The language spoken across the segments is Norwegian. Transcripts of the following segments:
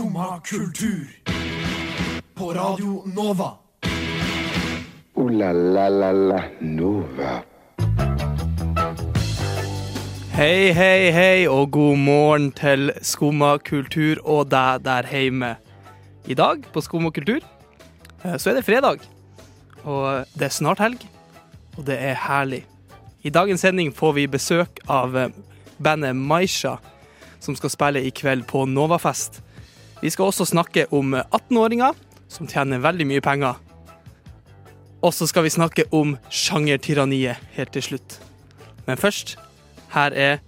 Skumma kultur. På Radio Nova. O-la-la-la-la Nova. Hei, hei, hei, og god morgen til Skumma kultur og deg der hjemme. I dag på Skumma kultur eh, så er det fredag, og det er snart helg, og det er herlig. I dagens sending får vi besøk av eh, bandet Maisha, som skal spille i kveld på Novafest. Vi skal også snakke om 18-åringer som tjener veldig mye penger. Og så skal vi snakke om sjangertyranniet helt til slutt. Men først, her er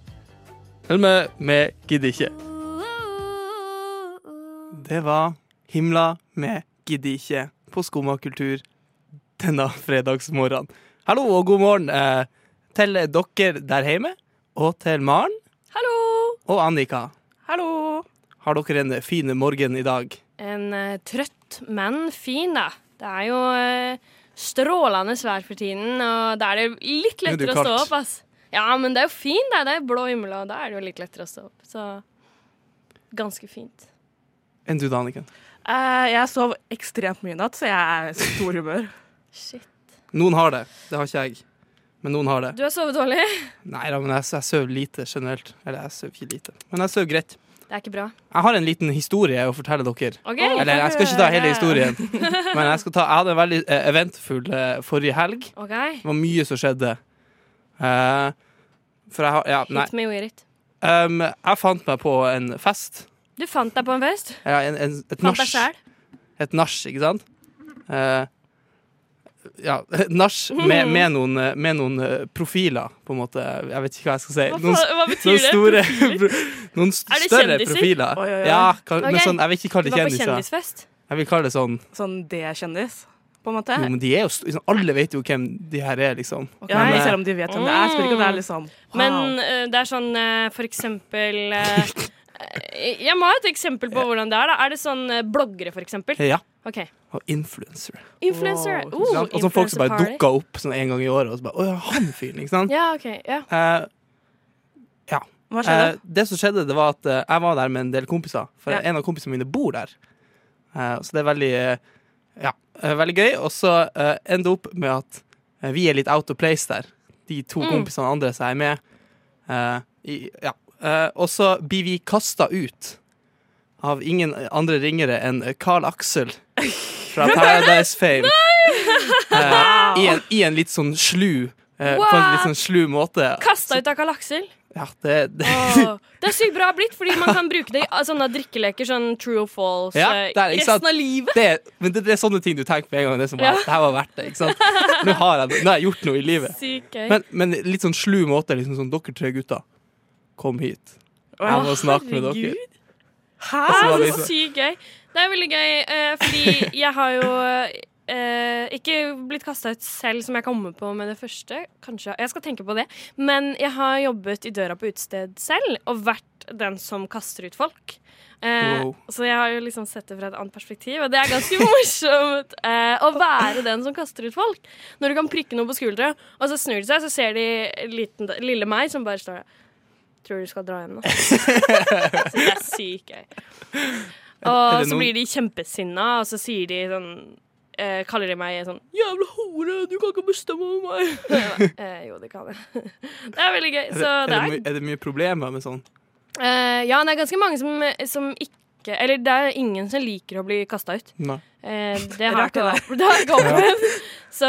Helme med Gidder ikke. Det var Himla med Gidder ikke på Skumma kultur denne fredagsmorgenen. Hallo og god morgen eh, til dere der hjemme, og til Maren Hallo! og Annika. Hallo! Har dere en fin morgen i dag? En uh, trøtt, men fin, da. Det er jo uh, strålende vær for tiden, og da er det litt er det lettere å stå opp. ass. Ja, men det er jo fint, da. Det er blå himmel, og da er det jo litt lettere å stå opp. Så ganske fint. Enn du da, Anniken? Uh, jeg sov ekstremt mye i natt, så jeg er i stor humør. Shit. Noen har det. Det har ikke jeg. Men noen har det. Du har sovet dårlig? Nei da, men jeg, jeg sover lite generelt. Eller jeg sover ikke lite. Men jeg sover greit. Det er ikke bra. Jeg har en liten historie å fortelle dere. Okay. Eller jeg skal ikke ta hele historien, men jeg, ta, jeg hadde en veldig eh, eventfull eh, forrige helg. Okay. Det var mye som skjedde. Eh, for jeg har Ja, nei. Hit me with it. Um, jeg fant meg på en fest. Du fant deg på en fest? Ja, en, en, et nach. Et nach, ikke sant? Eh, ja, nach med, med eh, med noen eh, profiler, på en måte. Jeg vet ikke hva jeg skal si. Noen, hva, hva betyr noen det? store? Noen st- Er det større kjendiser? profiler. Oi, oi, oi. Ja, kan, men sånn, jeg vil ikke Du kalle det var på kjendisfest? Jeg vil kalle det sånn Sånn det er kjendis? på en måte. Jo, men de er jo st- liksom, Alle vet jo hvem de her er, liksom. Ja, Men, eh, selv om de vet hvem det er, Spør ikke det er liksom wow. Men uh, det er sånn uh, for eksempel eh, Jeg må ha et eksempel på hvordan det er. da Er det sånn eh, bloggere, for eksempel? Ja. Okay. Og influencer. Influencer. Wow. Oh, og sånn folk som bare dukka opp sånn en gang i året, og så bare Å ja, han fyren, ikke sant? Ja, OK. Ja. Eh, Hva skjedde? eh, det som skjedde, det var at eh, jeg var der med en del kompiser. For Ja. en av kompisene mine bor der. Eh, så det er veldig eh, Ja, eh, veldig gøy. Og så uh, ender det opp med at eh, vi er litt out of place der. De to Mm. kompisene andre som er med. Eh, i, ja. Eh, og så blir vi kasta ut av ingen andre ringere enn Carl Axel fra Paradise Fame. Eh, i, en, I en litt sånn slu eh, På en litt sånn slu måte. Kasta ut av Carl Aksel. Ja, det, det, Oh, det er sykt bra blitt, fordi man kan bruke det i ah, sånne drikkeleker. Sånn true or false. Ja, er- resten av livet. det, men det, er sånne ting du tenker på en gang. Det som, Ja. Det her var verdt det. Nå har jeg, nå har jeg gjort noe i livet. Men, men litt sånn slu måte. Liksom sånn, Dere tre gutter, kom hit. Jeg må snakke med dere. Hæ? så så sykt gøy. Det er veldig gøy, eh, fordi jeg har jo eh, ikke blitt kasta ut selv, som jeg kommer på med det første. Kanskje, Jeg skal tenke på det. Men jeg har jobbet i døra på utested selv, og vært den som kaster ut folk. Eh, Wow. Så jeg har jo liksom sett det fra et annet perspektiv, og det er ganske morsomt eh, å være den som kaster ut folk. Når du kan prikke noe på skuldra, og så snur de seg, så ser de liten, lille meg som bare står der. Tror du skal dra hjem nå? så det er sykt gøy. Og så blir de kjempesinna, og så sier de sånn eh, Kaller de meg sånn 'Jævla hore, du kan ikke bestemme over meg'. ja, eh, jo, det kan jeg. det er veldig gøy. Er det, er, det er my- er det mye problemer med sånn? Eh, ja, det er ganske mange som, som ikke Eller det er ingen som liker å bli kasta ut. Nei. Eh, det har ikke opplevd. Så,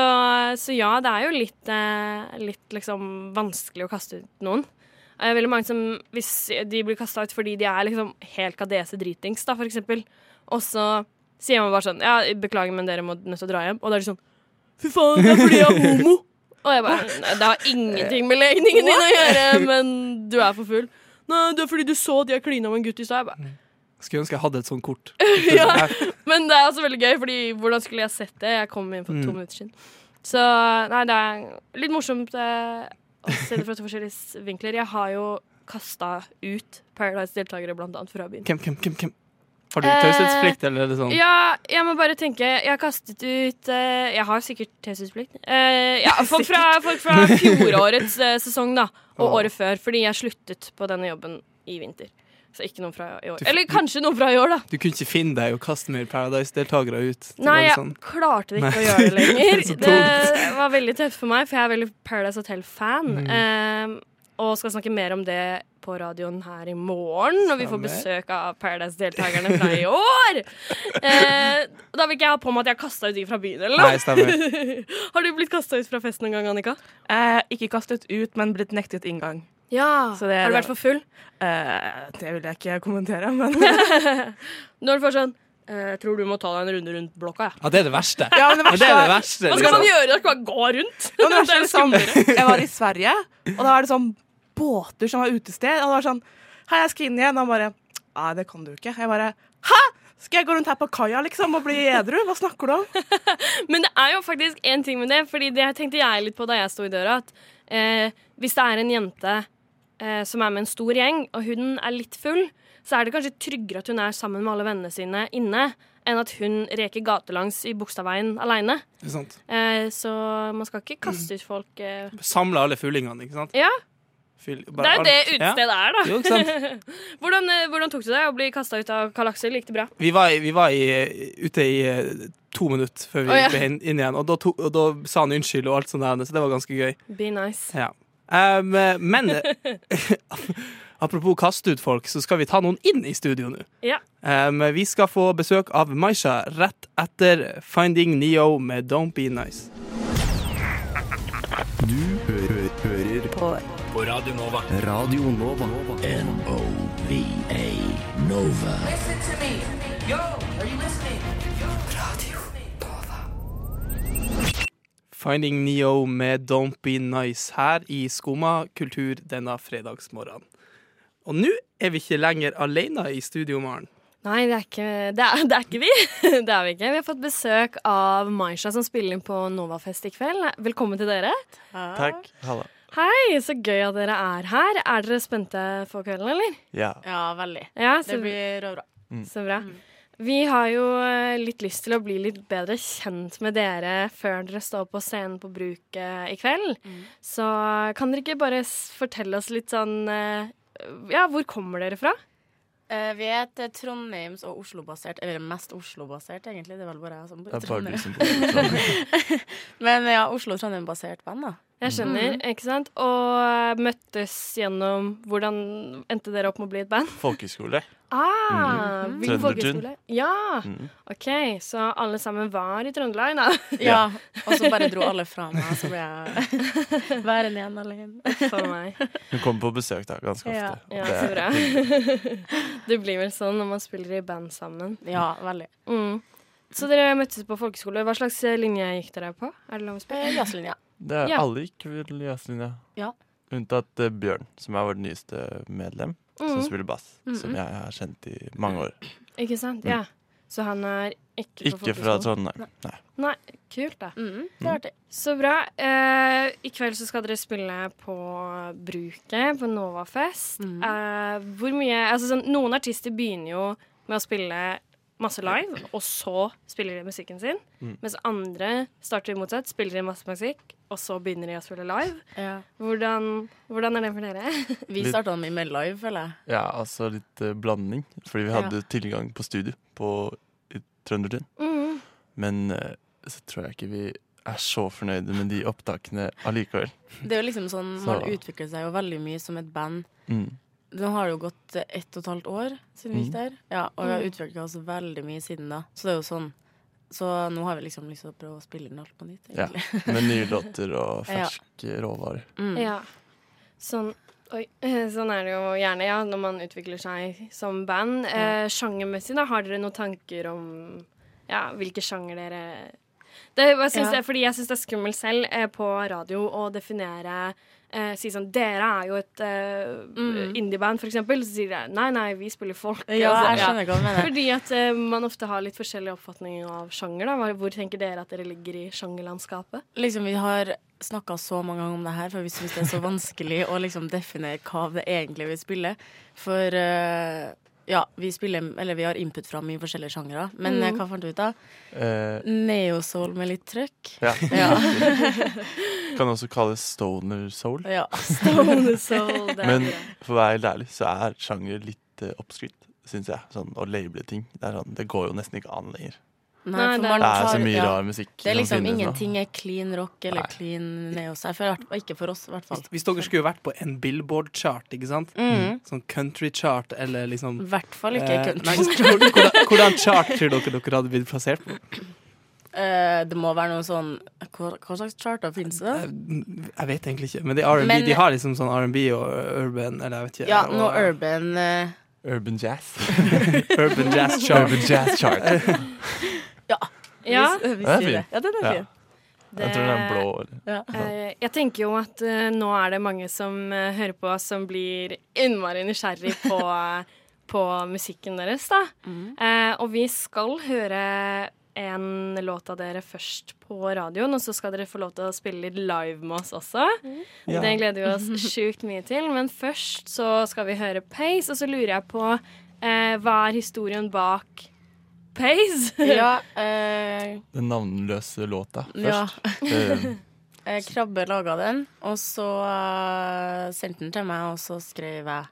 så ja, det er jo litt, eh, litt liksom vanskelig å kaste ut noen. Er veldig mange som, Hvis de blir kasta ut fordi de er liksom helt kadese dritings, da, for eksempel, og så sier man bare sånn Ja, beklager, men dere må nødt til å dra hjem. Og da er de sånn Fy faen, det er fordi jeg er homo. Og jeg bare Det har ingenting med legningen din å gjøre, men du er for full. Nei, det er fordi du så at jeg klina med en gutt i stad. Bare, Skulle ønske jeg hadde et sånt kort. Ja. Men det er også veldig gøy, Fordi hvordan skulle jeg sett det? Jeg kom inn for to Mm. minutter siden. Så nei, det er litt morsomt eh, se det fra to forskjellige vinkler. Jeg har jo kasta ut Paradise-deltakere, blant annet, fra byen. Hvem, hvem, hvem, hvem? Har du Eh, taushetsplikt, eller er det sånn? Ja, jeg må bare tenke Jeg har kastet ut eh, Jeg har sikkert taushetsplikt. Uh, ja, folk fra, folk fra fjorårets eh, sesong, da. Og året før, fordi jeg sluttet på denne jobben i vinter. Så ikke noen fra i år. Eller kanskje noen fra i år, da. Du kunne ikke finne deg og kaste mer Paradise-deltakere ut? Det Nei, jeg sånn. klarte ikke å gjøre det lenger. Det var veldig tøft for meg, for jeg er veldig Paradise Hotel-fan. Mm. Um, og skal snakke mer om det på radioen her i morgen, når vi får besøk av Paradise-deltakerne fra i år. Eh, da vil ikke jeg ha på meg at jeg har kasta ut de fra byen, eller Nei, noe. stemmer. Har du blitt kasta ut fra festen noen gang, Annika? Eh, ikke kastet ut, men blitt nektet inngang. Ja. Så det- har du vært for full? Uh, det vil jeg ikke kommentere, men Når du får sånn jeg Tror du må ta deg en runde rundt blokka, Ja, Ja, det er det verste. Ja, men det Men det er det verste verste. Hva skal man Liksom. gjøre? Da skal man gå rundt? Ja, det Det er verste er liksom, jeg var i Sverige, og da var det sånn båter som var utested. Og det var sånn Hei, jeg skal inn igjen. Og han bare Nei, det kan du ikke. Jeg bare Hæ?! Skal jeg gå rundt her på kaia liksom og bli edru? Hva snakker du om? Men det er jo faktisk en ting med det, Fordi det tenkte jeg litt på da jeg sto i døra. At eh, hvis det er en jente eh, som er med en stor gjeng, og hun er litt full, så er det kanskje tryggere at hun er sammen med alle vennene sine inne, enn at hun reker gatelangs i Bogstadveien aleine. Eh, så man skal ikke kaste ut folk eh. Samle alle fullingene, ikke sant? Ja, Fyll, det er jo det utestedet Ja. er, da. Jo, ikke sant? hvordan, eh, hvordan tok du det å bli kasta ut av Kalakser? Gikk det bra? Vi var, vi var i, ute i eh, to minutter før vi oh, ja. ble inn inn igjen, og da, to, og da sa han unnskyld og alt sånt der, så det var ganske gøy. Be nice. Ja. Um, men apropos kaste ut folk, så skal vi ta noen inn i studio nå. Ja. Um, vi skal få besøk av Maisha rett etter Finding Neo med Don't Be Nice. Du hø hø hører på. Radio Nova. Radio Nova. N-O-V-A Nova. Finding Neo med Don't Be Nice her i Skumma kultur denne fredagsmorgenen. Og nå er vi ikke lenger alene i studio, Maren. Nei, det er ikke, det er, det er ikke vi. Det er vi ikke. Vi har fått besøk av Maisha, som spiller inn på Novafest i kveld. Velkommen til dere. Takk. Halla. Hei, så gøy at dere er her. Er dere spente for kvelden, eller? Ja. Ja, veldig. Ja, så, Det blir bra. så bra. Vi har jo eh, litt lyst til å bli litt bedre kjent med dere før dere står på scenen på Bruket i kveld. Så kan dere ikke bare fortelle oss litt sånn eh, Ja, hvor kommer dere fra? Eh, vi er et eh, Trondheims- og Oslo-basert, eller mest Oslo-basert, egentlig. Det er vel bare jeg som bor Det i Trondheim. som bor i Trondheim. Men ja, Oslo-Trondheim-basert band, da. Jeg skjønner, ikke sant? Og møttes gjennom Hvordan endte dere opp med å bli et band? Folkeskole. Ah, mm. Trøndertun. Ja, Mm. OK. Så alle sammen var i Trøndelag, da? Ja. Og så bare dro alle fra meg, så ble jeg værende igjen alene. For meg. Hun kommer på besøk da, ganske ofte. Ja. Ja, det- så bra. Det blir vel sånn når man spiller i band sammen. Ja, veldig. Mm. Så dere møttes på folkeskole. Hva slags eh, linje gikk dere på? Er det lov å spørre? Eh, Jazzlinja. Det er Ja. alle gikk vel jazzlinja. Ja. Unntatt uh, Bjørn, som er vårt nyeste medlem, som Mm. spiller bass. Som Mhm. jeg har kjent i mange år. Ikke sant? Ja. Så han er ikke på Ikke fra? Trondheim. Nei. Nei, kult, da. Mm, det er artig. Så bra. Eh, I kveld så skal dere spille på Bruket, på Novafest. Mhm. Eh, hvor mye altså sånn, Noen artister begynner jo med å spille masse live, og så spiller de musikken sin. Mm. Mens andre starter motsatt, spiller de masse musikk, og så begynner de å spille live. Ja. Hvordan, hvordan er det for dere? Vi starta mye med live, føler jeg. Ja, altså litt eh, blanding. Fordi vi Ja. hadde tilgang på studio på, Trøndertun. Mm. Men eh, så tror jeg ikke vi er så fornøyde med de opptakene allikevel. Det er jo liksom sånn, Så- Man utvikler seg jo veldig mye som et band. Mm. Nå har det jo gått ett og et halvt år siden vi gikk Mhm. der. Ja, og vi har Mm. utvikla oss veldig mye siden da. Så det er jo sånn. Så nå har vi liksom lyst til å prøve å spille den alt på nytt, egentlig. Ja. Med nye låter og Ja. ferske råvarer. Mm. Ja. Sånn Oi. Sånn er det jo gjerne, ja, når man utvikler seg som band. Eh, Sjangermessig, da, har dere noen tanker om ja, hvilke sjanger dere det, jeg syns Ja. det, fordi jeg syns det er skummelt selv eh, på radio å definere eh, Si sånn Dere er jo et eh, Mm. indieband, for eksempel. Så sier de nei, nei, vi spiller folk. Ja, Altså, jeg skjønner hva du mener. Fordi at eh, man ofte har litt forskjellig oppfatning av sjanger. da Hvor- tenker dere at dere ligger i sjangerlandskapet? Liksom, vi har snakka så mange ganger om det her, for vi syns det er så vanskelig å liksom definere hva det egentlig vil spille. For eh, ja, vi spiller Eller vi har input fra mye forskjellige sjangere. Men Mm. hva fant du ut av? Eh, Neosoul med litt trøkk. ja. Ja. Kan også kalles stoner soul. ja. stoner soul. Men for å være helt ærlig, så er sjanger litt uh, oppskrytt, syns jeg. Sånn, å label ting. Det, er sånn, det går jo nesten ikke an lenger. Nei, det- er, Det er så mye ja. rar musikk Det er liksom nå. ingenting er clean rock eller Nei. clean neo. Ikke for oss, i hvert fall. Hvis, hvis dere skulle vært på en Billboard-chart, ikke sant? Mm. Sånn country-chart eller liksom I hvert fall ikke eh, country. hvordan, hvordan- chart tror dere dere hadde blitt plassert på? Uh, det må være noe sånn Hva, hva slags charter finnes det? Jeg, jeg vet egentlig ikke, men det R&B. Men- de har liksom sånn R&B og urban, eller jeg vet ikke. Ja, og, noe urban uh, Urban jazz. urban jazz chart. Urban jazz chart. Ja, Vi, vi Det er sier det. Ja, den er fin. Det, Jeg tror den er blå. Ja. Eh, jeg tenker jo at eh, nå er det mange som eh, hører på oss som blir innmari nysgjerrig på, på musikken deres, da. Mm. Eh, og vi skal høre en låt av dere først på radioen, og så skal dere få lov til å spille litt live med oss også. Ja. Det gleder vi oss sjukt mye til. Men først så skal vi høre Pace, og så lurer jeg på eh, hva er historien bak Pace? Ja, eh, Den navnløse låta først. Ja. Eh, Krabbe laga den, og så eh, sendte den til meg, og så skrev jeg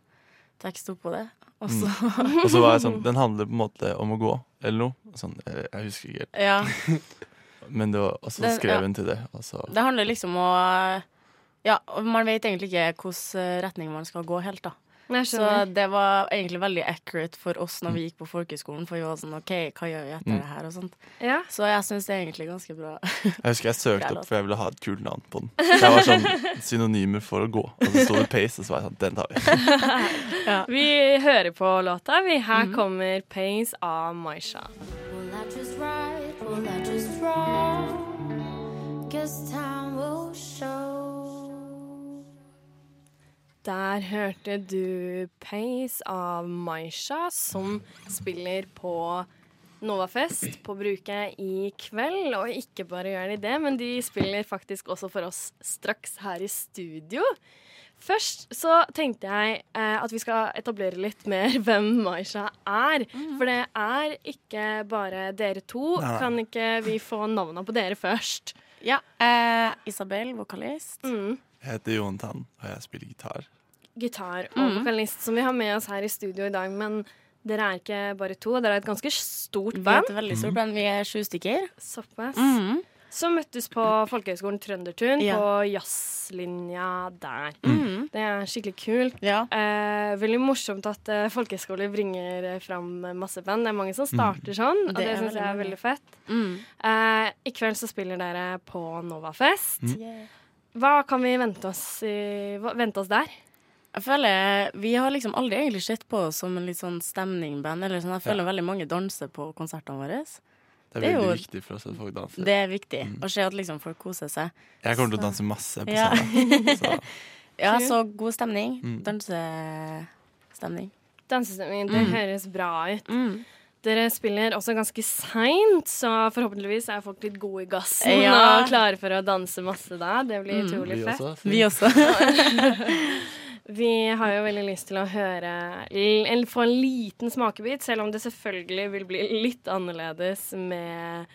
tekst oppå det. Og så og så var jeg sånn Den handler på en måte om å gå, eller noe. Sånn, jeg, jeg husker ikke helt. Ja. Men det var, og så Den- skrev ja. hun til det. Og så, Det handler liksom om å Ja, man vet egentlig ikke hvilken retning man skal gå helt, da. Så det var egentlig veldig accurate for oss når vi gikk på folkehøyskolen, for vi var sånn OK, hva gjør vi etter Mm. det her, og sånt. Ja. Så jeg syns det er egentlig ganske bra. jeg husker jeg søkte opp, for jeg ville ha et kult navn på den. Så jeg var sånn synonymer for å gå. Og så sto det Pace, og så var jeg sånn Den tar vi. Vi hører på låta. Vi, her mm. kommer Pace av Maisha. Will I just ride? Will I just ride? Cause time will show. Der hørte du Pace av Maisha, som spiller på Novafest på Bruket i kveld. Og ikke bare gjør de det, men de spiller faktisk også for oss straks her i studio. Først så tenkte jeg eh, at vi skal etablere litt mer hvem Maisha er. For det er ikke bare dere to. Nei. Kan ikke vi få navnene på dere først? Ja. Eh, Isabel, vokalist. Mm. Jeg heter Jonathan, og jeg spiller gitar. gitar og Mhm. vokalist som vi har med oss her i studio i dag. Men dere er ikke bare to, dere er et ganske stort band. Vi er et veldig stort band. Vi er sju stykker. Såpass. Mm. Så møttes på Folkehøgskolen Trøndertun, Ja. på jazzlinja der. Mm. Det er skikkelig kult. Ja. Eh, veldig morsomt at eh, folkehøgskoler bringer fram masse band. Det er mange som starter sånn, og Det det, syns jeg er veldig veldig fett. Mm. Eh, I kveld så spiller dere på Novafest. Yeah. Hva kan vi vente oss, i, vente oss der? Jeg føler Vi har liksom aldri egentlig sett på oss som en litt sånn stemningband. Eller sånn. Jeg føler veldig mange danser på konsertene våre. Det er Det er veldig jo- viktig for oss at folk danser. Det er viktig å se at liksom folk koser seg. Jeg kommer til å danse masse på Ja. scenen. Så Ja, så god stemning. Mm. Dansestemning. Dansestemning, det Mm. høres bra ut. Mm. Dere spiller også ganske seint, så forhåpentligvis er folk litt gode i gassen Ja. og klare for å danse masse da. Det blir Mm. utrolig vi fett. også. Vi også. Vi har jo veldig lyst til å høre eller få en liten smakebit, selv om det selvfølgelig vil bli litt annerledes med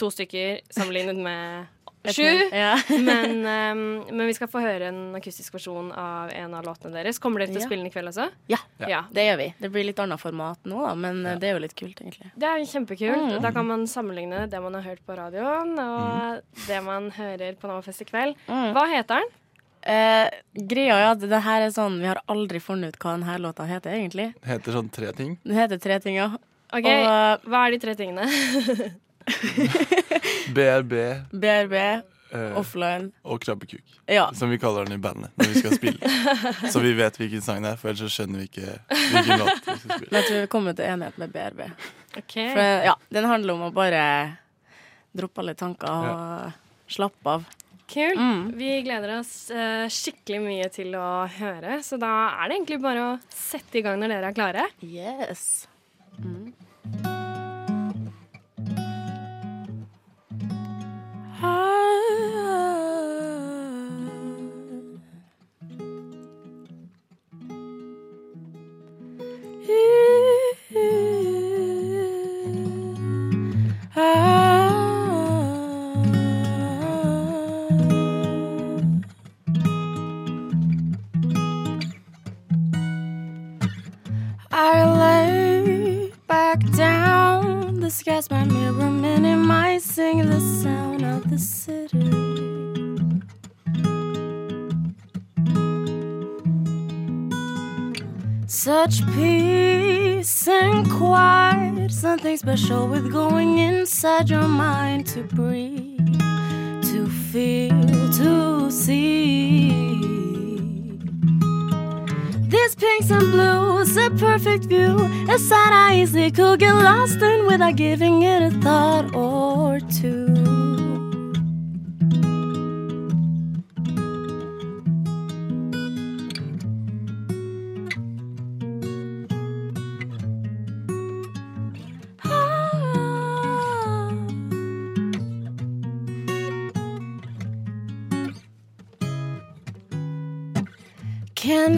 to stykker sammenlignet med sju. Ja. Men, um, men vi skal få høre en akustisk versjon av en av låtene deres. Kommer dere til å spille den i kveld også? Ja, Ja. det gjør vi. Det blir litt annet format nå, da, men eh, det er jo litt kult, egentlig. Det er kjempekult. Mm. Da kan man sammenligne det man har hørt på radioen, og det man hører på Novafest i kveld. Mm. Hva heter den? Eh, greia er at det her er sånn Vi har aldri funnet ut hva denne låta heter, egentlig. Det heter sånn tre ting. Det heter tre ting, ja. Ok, Og Hva er de tre tingene? BRB BRB, Uh, offline og krabbekuk. Ja. Som vi kaller den i bandet når vi skal spille. Så vi vet hvilken sang det er, for ellers så skjønner vi ikke hvilken låt vi skal spille. Men jeg tror vi kommer til enighet med BRB. Ok. For ja, den handler om å bare droppe alle tanker og slappe av. Kult. Mm. Vi gleder oss uh, skikkelig mye til å høre, så da er det egentlig bare å sette i gang når dere er klare. Yes. I and quiet, something special with going inside your mind to breathe, to feel, to see. These pinks and blues, a perfect view, a sight I easily could get lost in without giving it a thought or two.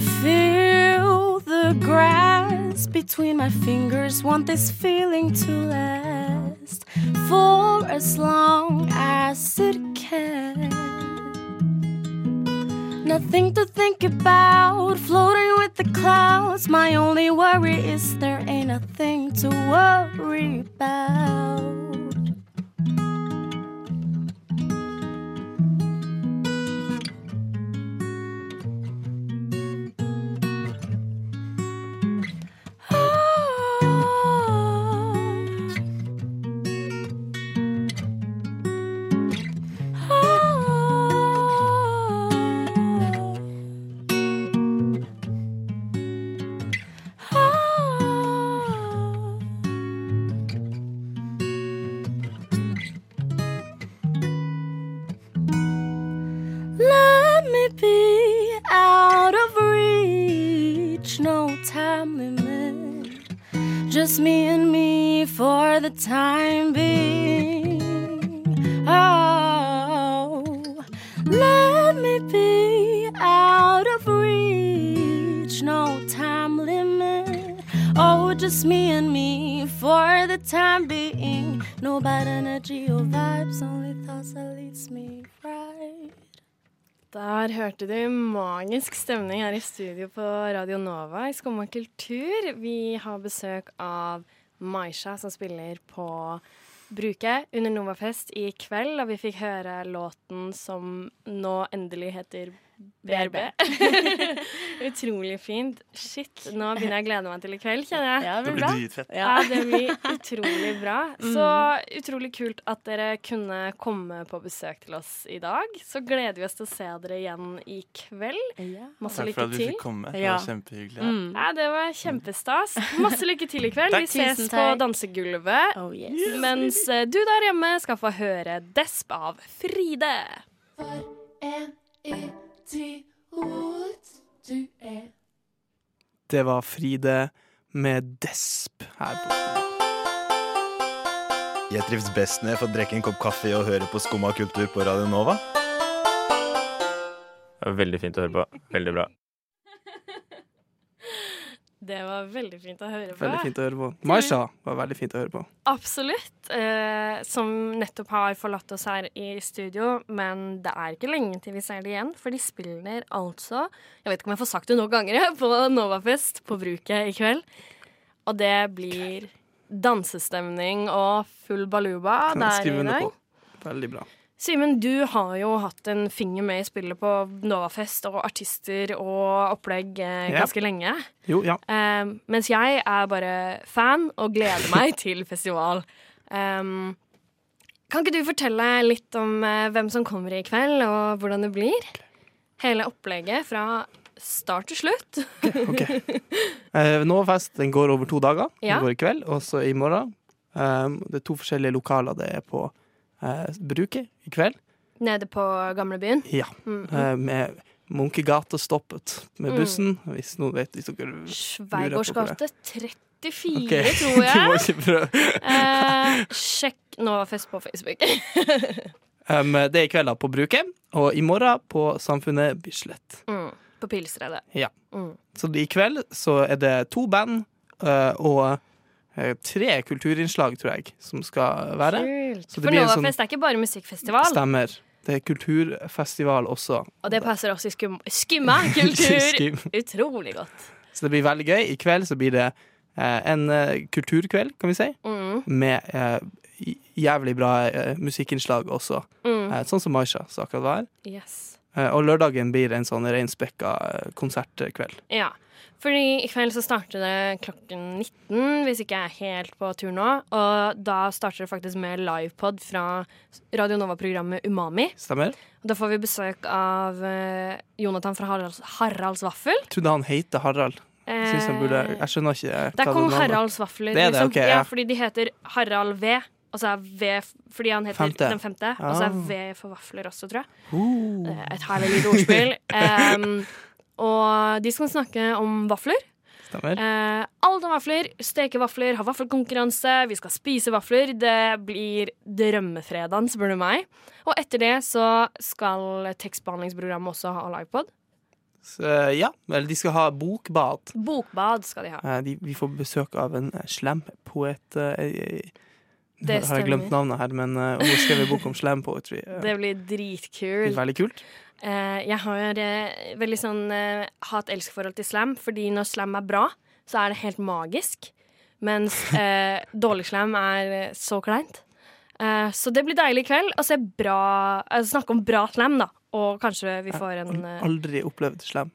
Feel the grass between my fingers. Want this feeling to last for as long as it can. Nothing to think about, floating with the clouds. My only worry is there ain't a thing to worry about. Der hørte du magisk stemning her i studio på Radio Nova i Skumma kultur. Vi har besøk av Maisha, som spiller på Bruket under Novafest i kveld. Og vi fikk høre låten som nå endelig heter BRB. Utrolig fint. Shit, nå begynner jeg å glede meg til i kveld, kjenner jeg. Ja, Det blir dritfett. Ja, det blir utrolig bra. Så utrolig kult at dere kunne komme på besøk til oss i dag. Så gleder vi oss til å se dere igjen i kveld. Masse Takk for at vi til. fikk komme. Det var kjempehyggelig. Mm. Ja, det var kjempestas. Masse lykke til i kveld. Takk. Vi ses på dansegulvet. Oh yes. Mens eh, du der hjemme skal få høre Desp av Fride. Det var Fride med Desp her på Jeg trives best når jeg får drikke en kopp kaffe og høre på Skumma kultur på Radio Nova. Det var veldig fint å høre på. Veldig bra. Det var veldig fint å høre på. Veldig fint å høre på. Maisha var veldig fint å høre på. Absolutt. Eh, som nettopp har forlatt oss her i studio. Men det er ikke lenge til vi ser det igjen, for de spiller altså Jeg vet ikke om jeg får sagt det noen ganger, på Novafest på Bruket i kveld. Og det blir dansestemning og full baluba der skrive i dag. på. Veldig bra. Simen, du har jo hatt en finger med i spillet på Novafest og artister og opplegg eh, Ja. ganske lenge. Jo, ja. Um, mens jeg er bare fan og gleder meg til festival. Um, kan ikke du fortelle litt om uh, hvem som kommer i kveld, og hvordan det blir? Hele opplegget fra start til slutt. Ok. Uh, Novafest den går over to dager. Ja. Den går i kveld, og så i morgen. Um, det er to forskjellige lokaler. Det er på Bruket i kveld. Nede på gamlebyen. Ja. Mm. Eh, med Munkegatestoppet med Mm. bussen. Hvis noen vet hvis dere Sveigårds gate 34, okay. tror du må jeg. ikke prøve. Eh, sjekk Novafest på Facebook. Um, det er i kveld da på Bruket, og i morgen på Samfunnet Bislett. mm, på Pilsredet. Ja. Mm. Så i kveld så er det to band uh, og eh, tre kulturinnslag, tror jeg, som skal være. Kult. Så det For Novafest sånn- er ikke bare musikkfestival. Stemmer. Det er kulturfestival også. Og det passer også i skum skumma kultur Skum. utrolig godt. Så det blir veldig gøy. I kveld så blir det eh, en eh, kulturkveld, kan vi si, Mm. med eh, jævlig bra eh, musikkinnslag også. Mm. Eh, sånn som Maisha sa akkurat var. Yes. Eh, og lørdagen blir en sånn reinspekka eh, konsertkveld. Ja. Fordi i kveld så starter det klokken 19, hvis ikke jeg er helt på tur nå. Og da starter det faktisk med livepod fra Radio Nova-programmet Umami. Stemmer? Og da får vi besøk av eh, Jonathan fra Haralds, Haralds Vaffel. Jeg trodde han heter Harald. Jeg, han burde, jeg skjønner ikke jeg, Det er kong Haralds Vafler. Det er det, liksom. ok, ja. ja, fordi de heter Harald V. Og så er V fordi han heter Femte. den femte. Og så er Ah. V for vafler også, tror jeg. Uh. Er Et herlig lite ordspill. Em, og de skal snakke om vafler. Stemmer. Eh, alt om vafler. Steke vafler, ha vaffelkonkurranse. Vi skal spise vafler. Det blir drømmefredagen, spør du meg. Og etter det så skal tekstbehandlingsprogrammet også ha livepod. Så, eh, ja, eller de skal ha bokbad. Bokbad skal de ha. Eh, de, vi får besøk av en eh, slem poet eh, eh, Det har jeg glemt navnet her, men eh, hun har skrevet bok om slam poetry. Eh, Det blir det dritkult. er veldig kult. Eh, jeg har veldig sånn eh, hat-elsk-forhold til slam, fordi når slam er bra, så er det helt magisk. Mens eh, dårlig slam er så kleint. Så det blir deilig i kveld å se bra altså Snakke om bra slam, da. Og kanskje vi får en eh, Aldri opplevd slam.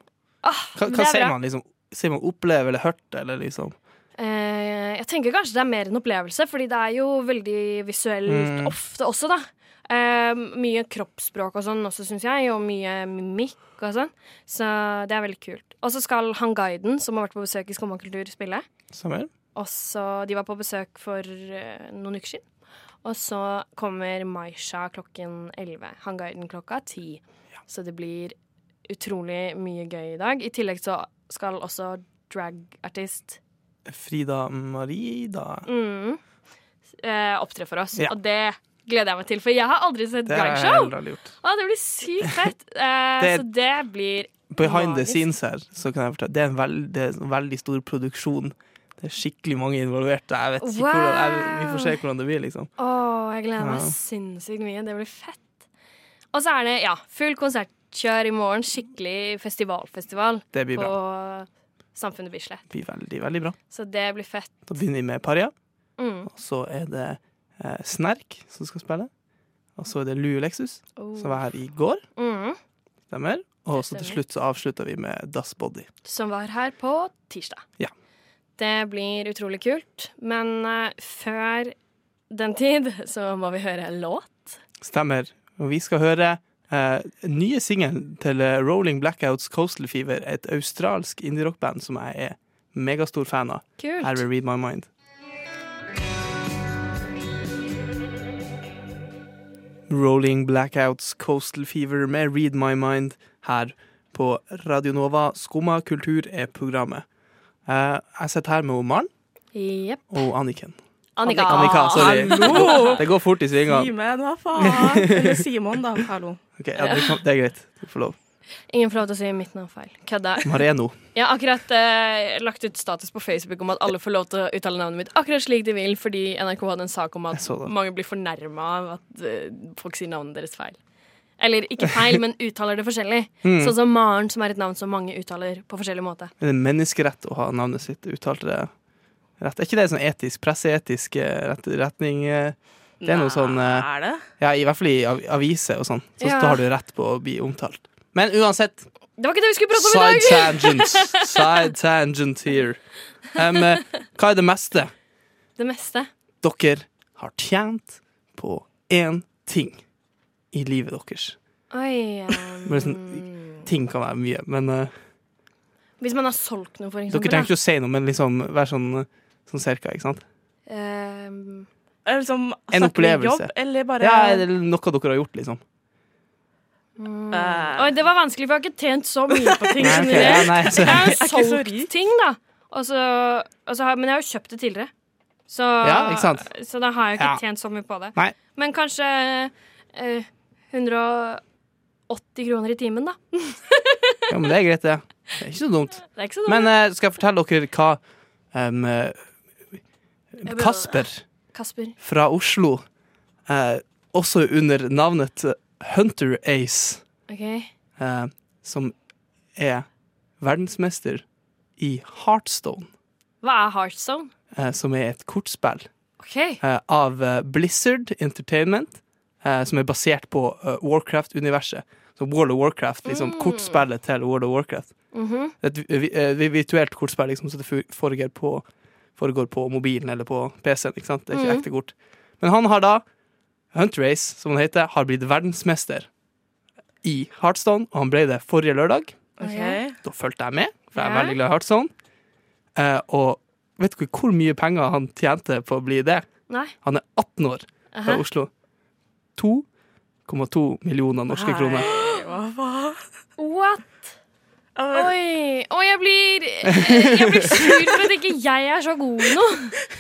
ah, Hva, hva er sier man? liksom? Sier man oppleve eller hørt, eller liksom? Jeg tenker kanskje det er mer en opplevelse, fordi det er jo veldig visuelt Mm. ofte også, da. Eh, mye kroppsspråk og sånn også, syns jeg, og mye mimikk og sånn. Så det er veldig kult. Og så skal han guiden, som har vært på besøk i Skummakultur, spille. Stemmer. Og så, De var på besøk for eh, noen uker siden. Og så kommer Maisha klokken 11. Han guiden klokka 10. Så det blir utrolig mye gøy i dag. I tillegg så skal også dragartist Frida Marie, da. mm, eh, opptre for oss. Ja. Og det gleder jeg meg til, for jeg har aldri sett gjort. Å, det blir sykt fett. Uh, Det- så det blir Behind the magisk. scenes her, så kan jeg fortelle det er en veldig, er en veldig stor produksjon. Det er skikkelig mange involverte. Jeg vet ikke Wow. hvordan, jeg, vi får se hvordan det blir, liksom. Oh, jeg gleder meg Ja. sinnssykt mye. Det blir fett. Og så er det ja, full konsertkjør i morgen. Skikkelig festivalfestival Det blir på Samfunnet Bislett. Det blir veldig, veldig bra. Så det blir fett. Da begynner vi med Paria. Mm. Og så er det Snerk som skal spille. Og så er det Lue Lexus, Oh. som var her i går. Mm. Stemmer. Og så til slutt så avslutter vi med Das Body. Som var her på tirsdag. Ja. Det blir utrolig kult. Men uh, før den tid så må vi høre en låt. Stemmer. Og vi skal høre uh, nye singelen til eh, Rolling Blackouts Coastal Fever, et australsk indie-rockband som jeg er megastor fan av. Kult. Her ved Read My Mind. Rolling Blackouts Coastal Fever med Read My Mind her på Radio Nova. Skumma kultur er programmet. Eh, jeg sitter her med Maren yep. og Anniken. Annika. Annika, sorry. Hallo! Det går fort i svingene. Simen, hva faen? Eller Simon, da. Hallo. Okay, ja, det er greit. Du får lov. Ingen får lov til å si mitt navn feil. Kødda. Mareno. Jeg har akkurat eh, lagt ut status på Facebook om at alle får lov til å uttale navnet mitt akkurat slik de vil, fordi NRK hadde en sak om at så mange blir fornærma av at eh, folk sier navnet deres feil. Eller ikke feil, men uttaler det forskjellig. Mm. Sånn som Maren, som er et navn som mange uttaler på forskjellig måte. Er det menneskerett å ha navnet sitt uttalt det rett? Er ikke det sånn etisk, presseetisk eh, rett, retning? eh? Det er noe sånn eh, Er det? Ja, i hvert fall i av- aviser og sånn. Så Ja. da har du rett på å bli omtalt. Men uansett, Det var ikke det vi skulle prate om i side tangent. Side tangent here. Um, eh, hva er det meste Det meste. dere har tjent på én ting i livet deres? Oi. Men sånn, Um, ting kan være mye, men uh, hvis man har solgt noe, for eksempel. dere trenger ikke å si noe, men liksom være sånn, sånn cirka, ikke sant? Um, liksom En opplevelse. Jobb, eller bare Ja, eller noe dere har gjort, liksom. Mm. Oi, det var vanskelig, for jeg har ikke tjent så mye på ting Nei, okay, ja, nei, så- Jeg har jo solgt ting, da. Også, også har, men jeg har jo kjøpt det tidligere. Så, Ja, ikke sant? så da har jeg ikke Ja. tjent så mye på det. Nei. Men kanskje eh, 180 kroner i timen, da. Ja, men det er greit, det. Det er ikke så dumt. Det er ikke så dumt. Men eh, skal jeg fortelle dere hva eh, Kasper Kasper. fra Oslo, eh, også under navnet Hunter Ace, okay. eh, som er verdensmester i Heartstone. Hva er Heartstone? eh, som er et kortspill okay. eh, av eh, Blizzard Entertainment, eh, som er basert på eh, Warcraft-universet. Så World of Warcraft, liksom Mm. kortspillet til World of Warcraft. Mhm. Et vi- eh, virtuelt kortspill liksom, så det foregår på, foregår på mobilen eller på PC-en. Det er ikke mm. ekte kort. Men han har da, Hunt Race, som han heter, har blitt verdensmester i Heartstone, og han ble det forrige lørdag. Okay. Da fulgte jeg med, for jeg er veldig glad i Heartstone. Eh, og vet du hvor mye penger han tjente på å bli det? Nei. Han er 18 år fra Aha. Oslo. 2,2 millioner norske Nei. kroner. Hva? What? Oi. Oi, jeg blir Jeg blir sur for at ikke jeg er så god nå.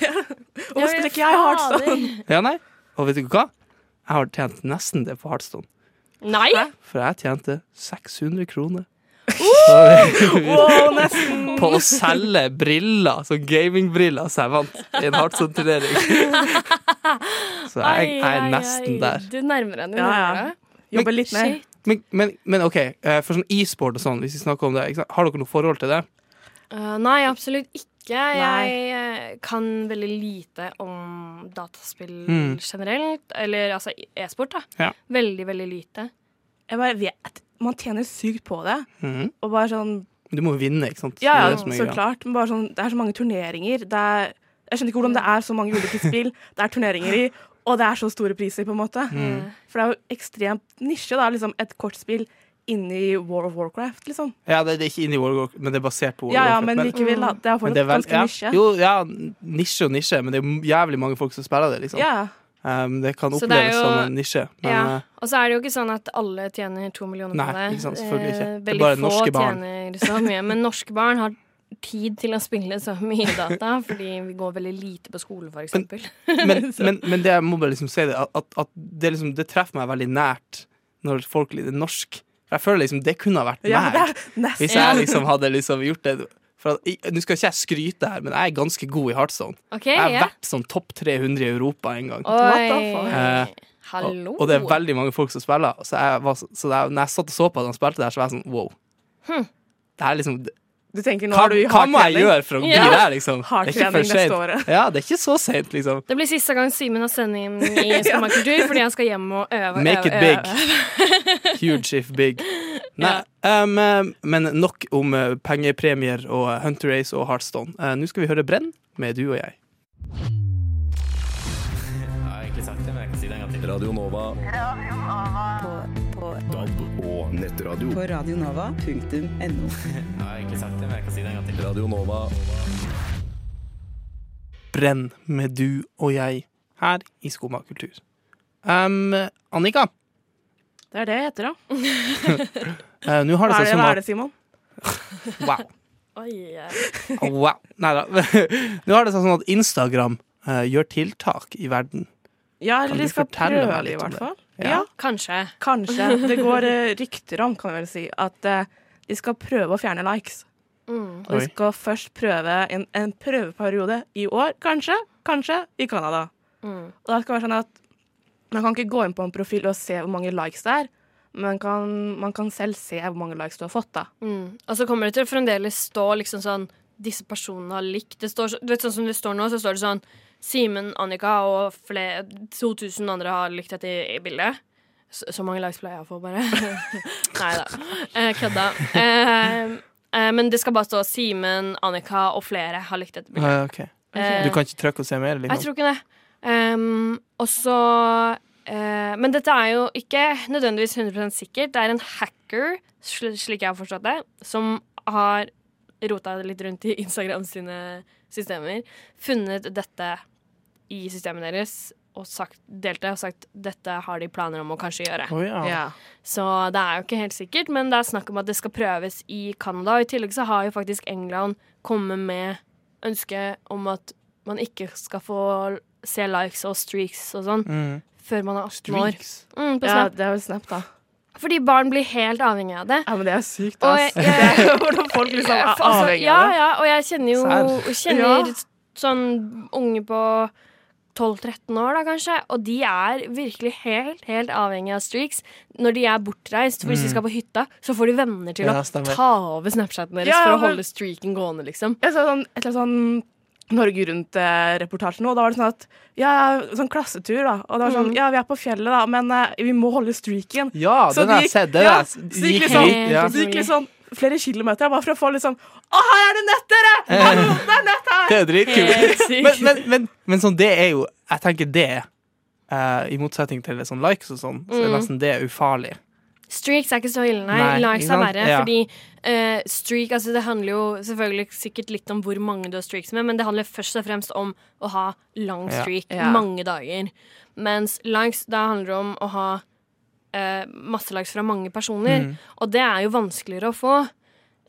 Hvorfor spiller ikke jeg Heartstone? Ja, nei. Og vet du hva? Jeg har tjent nesten det på Heartstone. Nei! For jeg tjente 600 kroner. Wow, nesten. På å selge briller, så gamingbriller, så jeg vant i en Heartstone-turnering. Så jeg, jeg er nesten der. Du nærmer deg Ja, ja. nærmere. Jobber litt mer. Men, men, men OK, eh, for sånn e-sport og sånn, hvis vi snakker om det, har dere noe forhold til det? Uh, nei, absolutt ikke. Nei. Jeg eh, kan veldig lite om dataspill Mm. generelt. Eller altså e-sport, da. Ja. Veldig, veldig lite. Jeg bare vet Man tjener sykt på det. Mm. Og bare sånn Du må jo vinne, ikke sant? Ja, Det er ja, det så klart. Men bare sånn, det er så mange turneringer. Det er, jeg skjønner ikke hvordan det er så mange ulike spill det er turneringer i, og det er så store priser, på en måte. Mm. For det er jo ekstremt nisje, da. Liksom et kortspill inni War of Warcraft, liksom. Ja, det, det er ikke inni War of Warcraft, men det er basert på War Ja, of ja, Warcraft. men likevel, da. Det er men fortsatt det er vel- ganske ja, nisje. Jo, ja, nisje og nisje, men det er jævlig mange folk som spiller det, liksom. Ja. Um, det kan oppleves det jo- som en nisje, men ja. eh, Og så er det jo ikke sånn at alle tjener to millioner Nei, på det. ikke sant, selvfølgelig ikke. Eh, Det er Veldig bare få norske barn. tjener så mye. Men norske barn har tid til å spille så mye data, fordi vi går veldig lite på skole, for eksempel. men, men, men det jeg må bare liksom si det, at, at det, liksom, det treffer meg veldig nært når folk lider norsk. For jeg føler liksom det kunne ha vært Ja, meg. Hvis jeg liksom hadde liksom gjort det for Nå skal ikke jeg skryte her, men jeg er ganske god i Heartstone. Okay, Jeg har yeah. vært sånn topp 300 i Europa en gang. Oi. Eh, Hallo. Og, og det er veldig mange folk som spiller. Så, jeg var, så- så da jeg, når jeg satt og så på at han spilte der, så var jeg sånn wow. Hm. Det er liksom Du tenker nå Hva, er du i hva må jeg gjøre for å bli Ja. der, liksom? Det er ikke Hardtrening for neste sent. året. Ja, det er ikke så sent, liksom. Det blir siste gang Simen har sending i Skummakultur fordi han skal hjem og øve. Make øve, it big. øve. Huge if big. Nei, um, eh, men nok om eh, pengepremier og Hunter Race og Heartstone. Uh, Nå skal vi høre Brenn med du og jeg. Jeg har egentlig sagt det, men jeg kan si det en gang til. Radio Nova. DAB og nettradio. På radionova.no. Jeg har egentlig sagt det, men jeg kan si det en gang til. Radio Nova. Brenn med du og jeg her i Skumma kultur. Um, Annika, Det er det jeg heter, da. uh, nå har Hva det er seg det, sånn hva er det Simon? Wow. Oi, ja. Oh, wow. Nei da. Nå har det seg sånn at Instagram uh, gjør tiltak i verden. Ja, eller de skal prøve, i hvert fall. Ja. Ja, Kanskje. kanskje. Det går eh, rykter om, kan jeg vel si, at eh, de skal prøve å fjerne likes. Mm. Og de Oi. skal først prøve en, en prøveperiode i år, kanskje, kanskje i Canada. Mm. Og da skal det være sånn at man kan ikke gå inn på en profil og se hvor mange likes det er, men kan, man kan selv se hvor mange likes du har fått, da. Mm. Og så kommer det til å fremdeles stå liksom sånn Disse personene har likt. Det står, så- du vet sånn som det står nå, så står det sånn Simen, Annika og flere, 2000 andre har likt dette bildet. Så, så mange likes pleier jeg å få, bare. Nei da. Eh, kødda. Eh, eh, men det skal bare stå Simen, Annika og flere har likt dette bildet. Eh, okay. Okay. Du kan ikke trykke og se mer? Jeg Liksom. tror ikke det. Um, og så eh, Men dette er jo ikke nødvendigvis 100% sikkert. Det er en hacker, sl slik jeg har forstått det, som har rota litt rundt i Instagram sine systemer, funnet dette i systemet deres og sagt, delt det og sagt dette har de planer om å kanskje gjøre. Oh, ja. Ja. Så det er jo ikke helt sikkert, men det er snakk om at det skal prøves i Canada. Og I tillegg så har jo faktisk England kommet med ønske om at man ikke skal få se likes og streaks og sånn Mm. før man er 18 år. Streaks. Mm, på ja, det er jo Snap, da. Fordi barn blir helt avhengig av det. Ja, men det er sykt, ass. jeg- Det er Hvordan folk liksom er Altså, avhengig av det. ja, ja, og jeg kjenner jo kjenner Ja. sånn unge på 12-13 år, da, kanskje. Og de er virkelig helt, helt avhengig av streaks når de er bortreist. For hvis de skal på hytta, så får de venner til Mm. Ja, å stemmer. ta over Snapchaten deres Ja, for å holde streaken gående, liksom. Jeg så sånn, et eller annet sånn Norge Rundt-reportasjen nå. Da var det sånn at ja, sånn klassetur, da. Og det var sånn Mm. ja, vi er på fjellet, da, men uh, vi må holde streaken. Ja, Så den jeg sett. Den ja, det gikk gikk litt sånn, høyt, ja. så det gikk litt sånn flere kilometer bare for å få litt sånn Å, her er det nett, dere! Hallo, det er nett her! Det er dritkult. Men, men, men, men sånn, det er jo Jeg tenker det, uh, i motsetning til sånn likes og sånn, så er Mm. nesten det ufarlig. Streaks er ikke så ille, nei. Nei, Likes er verre. Ja. Fordi uh, streak altså Det handler jo selvfølgelig sikkert litt om hvor mange du har streaks med, men det handler først og fremst om å ha lang Ja. streak Ja. mange dager. Mens likes da handler det om å ha eh, masse likes fra mange personer. Mm. Og det er jo vanskeligere å få.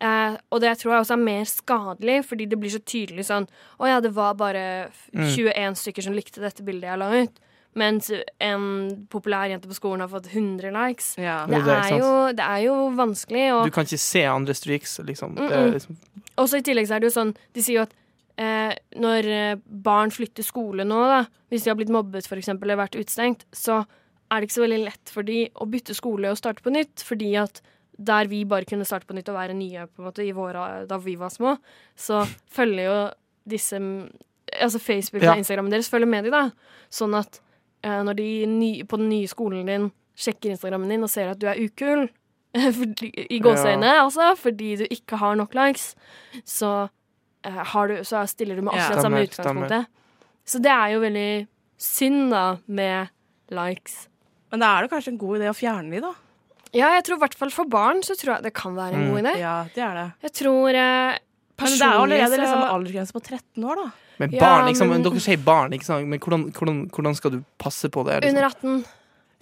Eh, og det tror jeg også er mer skadelig, fordi det blir så tydelig sånn Å ja, det var bare f- Mm. 21 stykker som likte dette bildet jeg la ut. Mens en populær jente på skolen har fått 100 likes. Ja. Det er det, er, jo, det er jo vanskelig. Du kan ikke se andre streaks, liksom. Mm, mm. liksom også i tillegg så er det jo sånn De sier jo at eh, når eh, barn flytter skole nå, da, hvis de har blitt mobbet for eksempel, eller vært utestengt, så er det ikke så veldig lett for de å bytte skole og starte på nytt. Fordi at der vi bare kunne starte på nytt og være nye på en måte i våre, da vi var små, så følger jo disse Altså Facebook Ja. og Instagramen deres følger med de, da. Sånn at eh, når de ny, på den nye skolen din sjekker Instagrammen din og ser at du er ukul, fordi, i gåseøyne altså, fordi du ikke har nok likes, så, eh, har du, så stiller du med Ja. samme utgangspunktet. Så det er jo veldig synd, da, med likes. Men da er det kanskje en god idé å fjerne de, da. Ja, jeg tror i hvert fall for barn så tror jeg det kan være en Mm. god idé. Ja, det er det. Jeg tror eh, Men det er allerede liksom aldersgrense på 13 år, da. Men Ja, barn, liksom, men- Dere sier barn, ikke sant? Men hvordan, hvordan, hvordan skal du passe på det? Liksom? Under 18.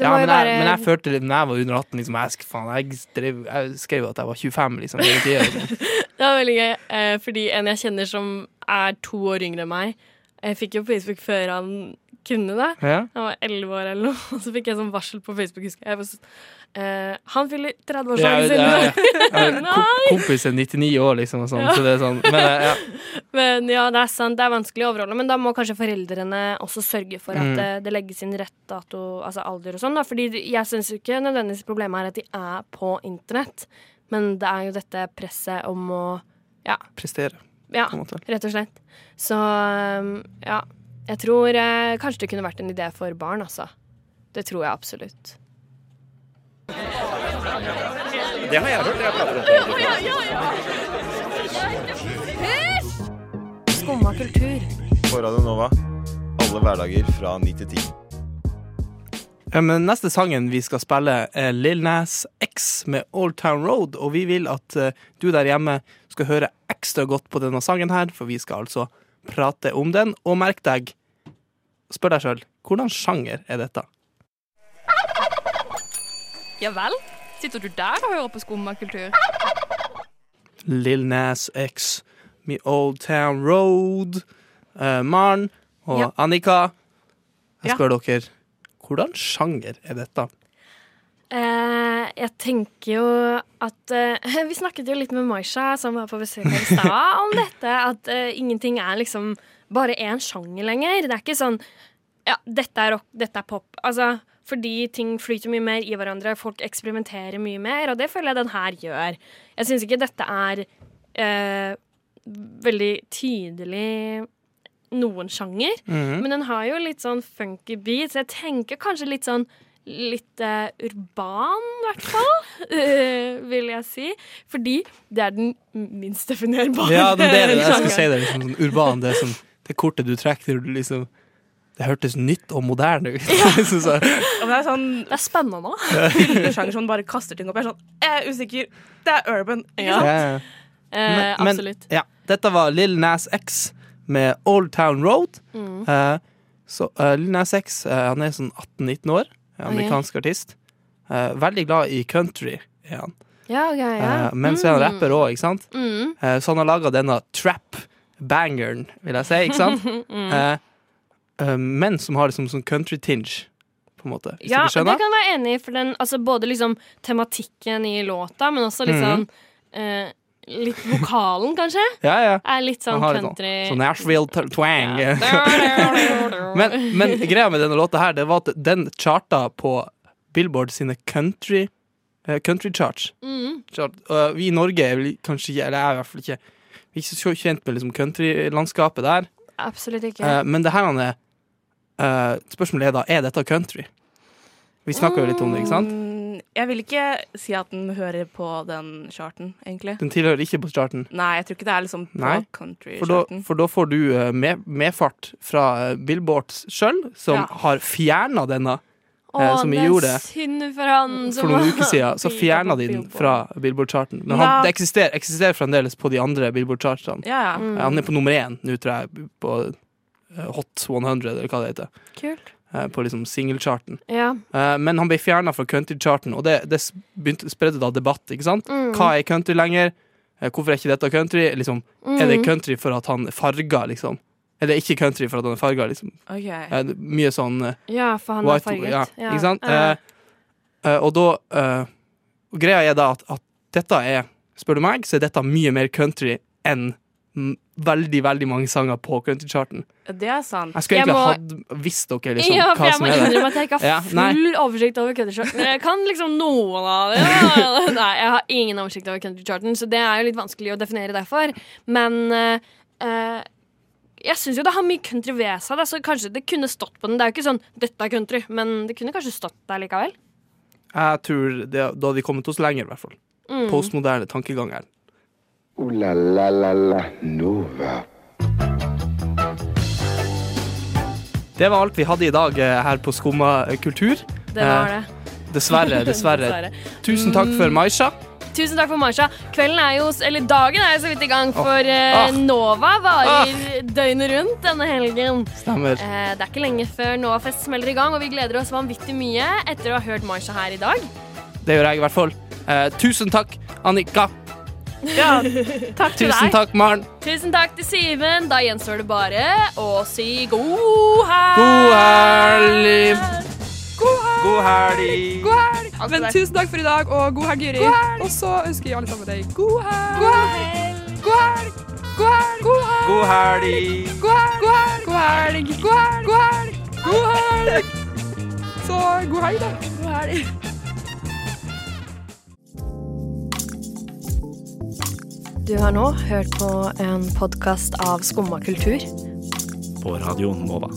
Det ja, må men, jo jeg, være men jeg følte det da jeg var under 18. Liksom, jeg, faen, jeg, drev, jeg skrev at jeg var 25. Liksom, tiden, liksom. Det var veldig gøy, eh, fordi en jeg kjenner som er to år yngre enn meg, jeg fikk jo Facebook før han kunne det. Ja. Han var 11 år eller noe, og så fikk jeg sånn varsel på Facebook, husker jeg. eh, han fyller Ja, 30-årsdagen ja, sin! ja. Nei! Kompis er 99 år, liksom, og sånn, Ja. så det er sånn. Men eh, ja. Men ja, det er sant, det er vanskelig å overholde, men da må kanskje foreldrene også sørge for at Mm. det, legges inn rett dato, altså alder og sånn, da. Fordi jeg syns ikke nødvendigvis problemet er at de er på internett, men det er jo dette presset om å ja, prestere, ja på en måte. rett og slett. Så um, ja, jeg tror eh, kanskje det kunne vært en idé for barn, altså. Det tror jeg absolutt. Det har jeg hørt. Jeg prater om Skumma kultur. På Radio Nova. Alle hverdager fra 9 til 10. Ja, men neste sangen vi skal spille, er Lil Nas X med Old Town Road. Og vi vil at eh, du der hjemme skal høre ekstra godt på denne sangen her, for vi skal altså prate om den. Og merk deg, spør deg sjøl, hvordan sjanger er dette? Ja vel? Sitter du der og hører på skummakultur? Lil Nas X Me Old Town Road. uh, Maren og Ja. Annika, jeg Ja. spør dere, hvordan sjanger er dette? Uh, jeg tenker jo at uh, Vi snakket jo litt med Maisha, som var på besøk her i stad, om dette. At uh, ingenting er liksom bare én sjanger lenger. Det er ikke sånn Ja, dette er rock, dette er pop. Altså, fordi ting flyter mye mer i hverandre, folk eksperimenterer mye mer, og det føler jeg den her gjør. Jeg syns ikke dette er eh, veldig tydelig noen sjanger. Mhm. Men den har jo litt sånn funky beats. Jeg tenker kanskje litt sånn litt uh, urban, i hvert fall, uh, vil jeg si. Fordi det er den minst definerbare Ja, det er det. Jeg skal si det. Liksom, sånn urban, det er sånn det kortet du trekker du liksom Det hørtes nytt og moderne ut. Ja. så- det er sånn Det er spennende. fyllesjanger som bare kaster ting opp. Jeg er sånn, jeg er usikker. Det er urban. Ikke Ja. sant? Ja, ja. Eh, Men- men- absolutt. Ja, dette var Lill Nas X med Old Town Road. Mm. Eh, så uh, Lill Nas X eh, han er sånn 18-19 år, Amerikansk amerikansk artist. Eh, veldig glad i country, er han. Ja, okay, ja. Eh, men så er han rapper òg, ikke sant? Mm. Eh, så han har laga denne trap-bangeren, vil jeg si, ikke sant? Mm. Eh, eh, men som har liksom sånn country-tinge, på en måte. Hvis Ja, det kan jeg være enig i, for den, altså både liksom tematikken i låta, men også litt Mhm. sånn eh, Litt vokalen, kanskje? Ja, ja. Er litt sånn Han sånn- country Sånn Nashville twang. Ja. men, men greia med denne låta her, det var at den charta på Billboard sine country eh, country charts. Mm. Chart. Uh, vi i Norge er vel kanskje Eller jeg er i hvert fall ikke Vi er ikke så kjent med liksom countrylandskapet der. Absolutt ikke. Uh, men det her han er eh, Spørsmålet er da er dette country. Vi snakka jo litt om det, ikke sant? Mm, jeg vil ikke si at den hører på den charten, egentlig. Den tilhører ikke på charten? Nei, jeg tror ikke det er liksom på Nei, For country-charten. for da får du eh, med, medfart fra Billboards Billboard sjøl, som Ja. har fjerna denne. Eh, som det gjorde han for noen uker siden. Så fjerna de den fra Billboard-charten. Men han, det eksisterer, eksisterer fremdeles på de andre Billboard-chartene. Ja, ja. Mm. Han er på nummer én nå, tror jeg, på eh, Hot 100, eller hva det heter. Kult. Eh, På liksom singelcharten. Ja. Men han ble fjerna fra countrycharten, og det, det begynte, spredde da debatt. ikke sant? Mm. Hva er country lenger? Hvorfor er ikke dette country? Liksom, Er det Mm. country for at han farger, liksom? Eller ikke country for at han er farga, liksom? Okay. Eh, Mye sånn eh, Ja, for han er farget. Ja, Ja. ikke sant? Ja. Eh, eh, og da eh, Greia er da at, at dette er, spør du meg, så er dette mye mer country enn veldig, veldig mange sanger på countrycharten. Det er sant. Jeg skulle egentlig må- hatt visst dere liksom ja, hva jeg som må er det. innrømme at jeg ikke har Ja, full oversikt over countrycharten. Jeg kan liksom noen av det. Nei, jeg har ingen oversikt over countrycharten, så det er jo litt vanskelig å definere derfor. Men eh, jeg syns jo det har mye country ved seg, da, så kanskje det kunne stått på den. Det er jo ikke sånn 'dette er country', men det kunne kanskje stått der likevel. Jeg tror det, Da hadde vi kommet oss lenger, i hvert fall. Mm. Postmoderne tankegang her. Ooh la la la la Nova. Det var alt vi hadde i dag eh, her på Skumma kultur. Det var Eh, det. Dessverre, dessverre. Dessverre. Tusen takk for Maisha. Tusen takk for Marsha. Kvelden er jo, eller dagen er jo så vidt i gang, for eh. Nova varer døgnet rundt denne helgen. Stemmer. Eh, det er ikke lenge før Novafest smeller i gang, og vi gleder oss vanvittig mye etter å ha hørt Marsha her i dag. Det gjør jeg i hvert fall. Eh, tusen takk, Annika. Ja, takk til Tusen deg. takk, Maren. Tusen takk til Simen. Da gjenstår det bare å si god helg. God helg. God helg! God helg! God helg. Men tusen takk for i dag, og god helg, Juri. Og så ønsker vi alle sammen deg god helg. God helg! God helg! God helg! God helg! God helg! God helg! God helg! Så god helg, da. God helg. Du har nå hørt på en podkast av Skumma kultur. På radioen Nova.